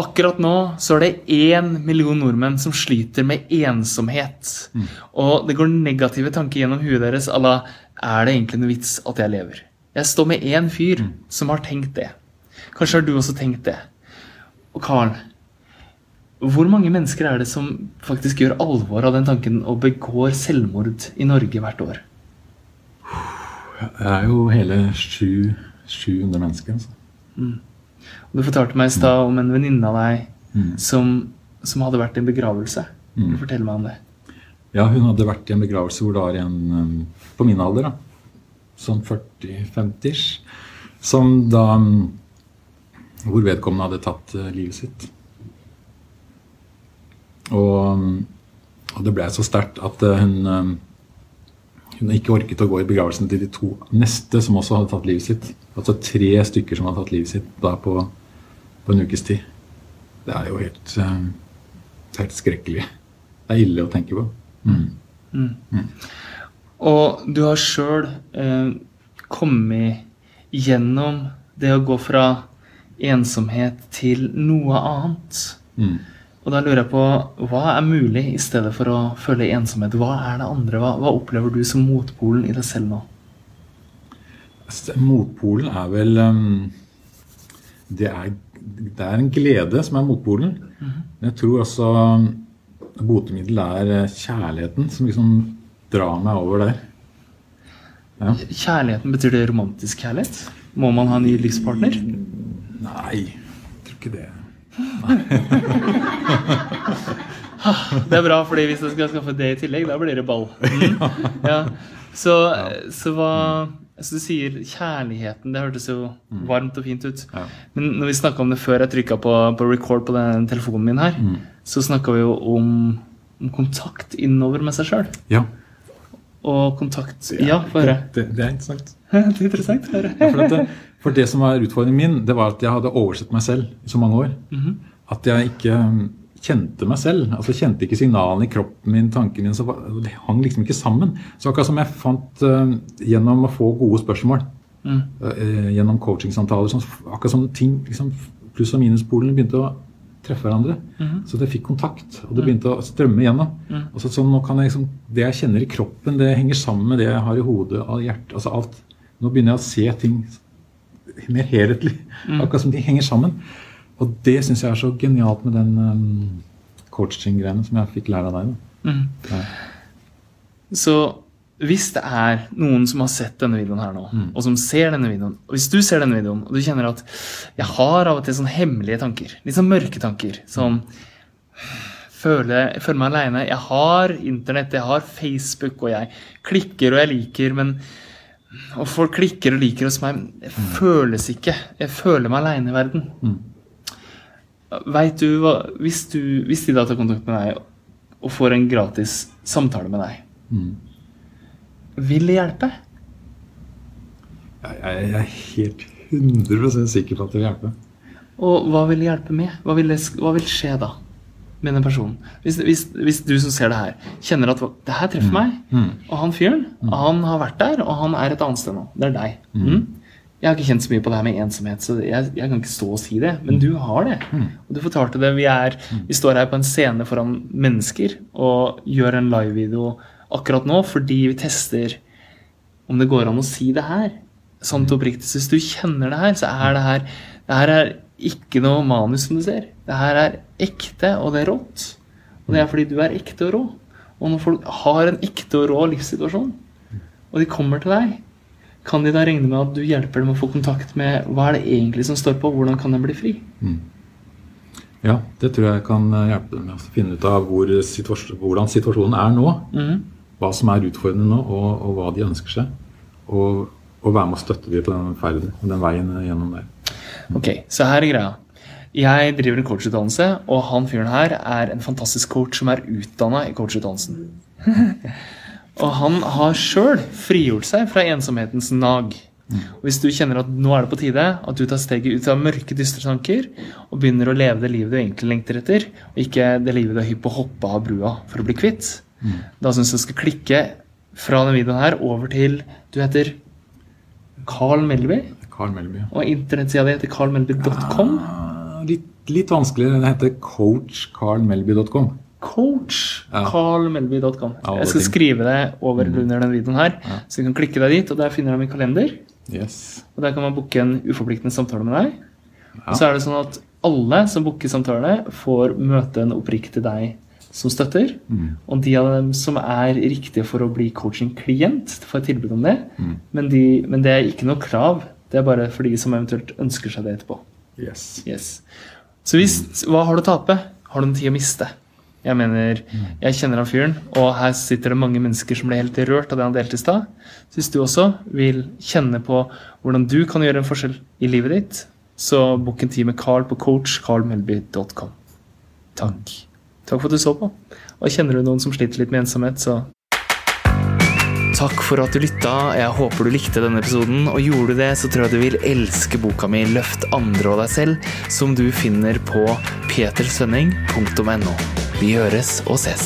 Akkurat nå så er det én million nordmenn som sliter med ensomhet. Og det går negative tanker gjennom huet deres à la Er det egentlig noe vits at jeg lever? Jeg står med én fyr som har tenkt det. Kanskje har du også tenkt det. Og Carl, hvor mange mennesker er det som faktisk gjør alvor av den tanken og begår selvmord i Norge hvert år? Det er jo hele sju, 700 mennesker. Altså. Og Du fortalte meg i stad om en venninne av deg Mm. som, som hadde vært i en begravelse. Du Fortell meg om det. Ja, hun hadde vært i en begravelse hvor det var en um, på min alder, da, sånn 40-50-ish, som da um, Hvor vedkommende hadde tatt uh, livet sitt. Og, um, og det ble så sterkt at uh, hun har ikke orket å gå i begravelsen til de to neste som også hadde tatt livet sitt. Altså tre stykker som hadde tatt livet sitt da på, på en ukes tid. Det er jo helt, um, helt skrekkelig. Det er ille å tenke på. Mm. Og du har sjøl eh, kommet gjennom det å gå fra ensomhet til noe annet. Og da lurer jeg på, hva er mulig i stedet for å føle ensomhet? Hva er det andre? Hva, hva opplever du som motpolen i deg selv nå? Altså, Motpolen er vel um, det, er, det er en glede som er motpolen. Men jeg tror også um, botemiddelet er eh, kjærligheten som liksom drar meg over der. Ja. Kjærligheten, betyr det romantisk kjærlighet? Må man ha en ny livspartner? Nei, jeg tror ikke det. Det er bra, fordi hvis jeg skal skaffe det i tillegg, da blir det ball. Mm. Ja. Så, så hva Så du sier kjærligheten, det hørtes jo varmt og fint ut. Men når vi snakka om det før jeg trykka på, på record på den telefonen min her, så snakka vi jo om, om kontakt innover med seg sjøl. Ja, Og kontakt Ja, få høre. det, det er interessant. Det er interessant å høre. Ja, for, det, for det som var utfordringen min, det var at jeg hadde oversett meg selv i så mange år. At jeg ikke um, kjente meg selv. altså Kjente ikke signalene i kroppen min, tanken min. så Det hang liksom ikke sammen. Så akkurat som jeg fant uh, gjennom å få gode spørsmål, uh, gjennom coachingsamtaler, sånn, akkurat som ting liksom, Pluss- og minuspolene begynte å treffe hverandre. Så det fikk kontakt, og det begynte å strømme gjennom. Og så, så nå kan jeg liksom, Det jeg kjenner i kroppen, det henger sammen med det jeg har i hodet og hjertet. altså alt. Nå begynner jeg å se ting mer helhetlig. Akkurat som de henger sammen. Og det syns jeg er så genialt med den um, coaching-greiene som jeg fikk lære av deg. Da. Ja. Så hvis det er noen som har sett denne videoen her nå, Mm. og som ser denne videoen, og hvis du ser denne videoen, og du kjenner at jeg har av og til sånne hemmelige tanker, litt sånn mørke tanker, som føler, føler meg aleine. Jeg har internett, jeg har Facebook, og jeg klikker og jeg liker, men Og folk klikker og liker hos meg, men det føles ikke. Jeg føler meg aleine i verden. Veit du hva hvis, du hvis de da tar kontakt med deg og får en gratis samtale med deg, vil det hjelpe? Jeg, jeg, jeg er helt 100% sikker på at det vil hjelpe. Og hva vil det hjelpe med? Hva vil, det, hva vil skje da med den personen? Hvis, hvis, hvis du som ser det her, kjenner at det her treffer meg, og han fyren, han har vært der, og han er et annet sted nå. Det er deg. Mm. Jeg har ikke kjent så mye på det her med ensomhet, så jeg, jeg kan ikke stå og si det. Men du har det. Og du fortalte det. Vi, er, vi står her på en scene foran mennesker og gjør en livevideo akkurat nå fordi vi tester om det går an å si det her. Til oppriktig. Hvis du kjenner det her, så er det her Det her er ikke noe manus, som du ser. Det her er ekte, og det er rått. Og det er fordi du er ekte og rå. Og når folk har en ekte og rå livssituasjon, og de kommer til deg, kan de da regne med at du hjelper dem å få kontakt med hva er det egentlig som står på, hvordan kan de bli fri? Ja, det tror jeg kan eh, hjelpe dem med å finne ut av hvor situasjon, hvordan situasjonen er nå. Hva som er utfordrende nå, og, og hva de ønsker seg. Og, og være med å støtte dem på den ferden, den veien gjennom der. Ok, så her er greia. Jeg driver en coachutdannelse, og han fyren her er en fantastisk coach som er utdanna i coachutdannelsen. Og han har sjøl frigjort seg fra ensomhetens nag. Og Hvis du kjenner at nå er det på tide at du tar steget ut av mørke, dystre tanker og begynner å leve det livet du egentlig lengter etter, og ikke det livet du er hypp på å hoppe av brua for å bli kvitt, da syns jeg du skal klikke fra denne videoen her over til Du heter Carl Melby, Carl Melby. og internettsida di heter carlmelby.com. Ja, Litt, litt vanskeligere. Det heter coachcarlmelby.com. Coach Ja. carlmelby.com. Ja, Jeg skal ting. skrive det over under denne videoen her, så du kan klikke deg dit, og der finner du min kalender. Yes. Og der kan man booke en uforpliktende samtale med deg. Og så er det sånn at alle som booker samtale, får møte en oppriktig deg som støtter. Og de av dem som er riktige for å bli coaching-klient, får et tilbud om det. Men, de, men det er ikke noe krav. Det er bare for de som eventuelt ønsker seg det etterpå. yes. Yes. Så hvis, hva har du å tape? Har du noe tid å miste? Jeg mener, jeg kjenner han fyren, og her sitter det mange mennesker som ble helt rørt av det han delte i stad. Hvis du også vil kjenne på hvordan du kan gjøre en forskjell i livet ditt, så book en tid med Carl på coachcarlmelby.com. Takk. Takk for at du så på. Og kjenner du noen som sliter litt med ensomhet, så Takk for at du lytta. Jeg håper du likte denne episoden. Og gjorde du det, så tror jeg du vil elske boka mi 'Løft andre og deg selv', som du finner på petersvenning.no. Vi høres og ses.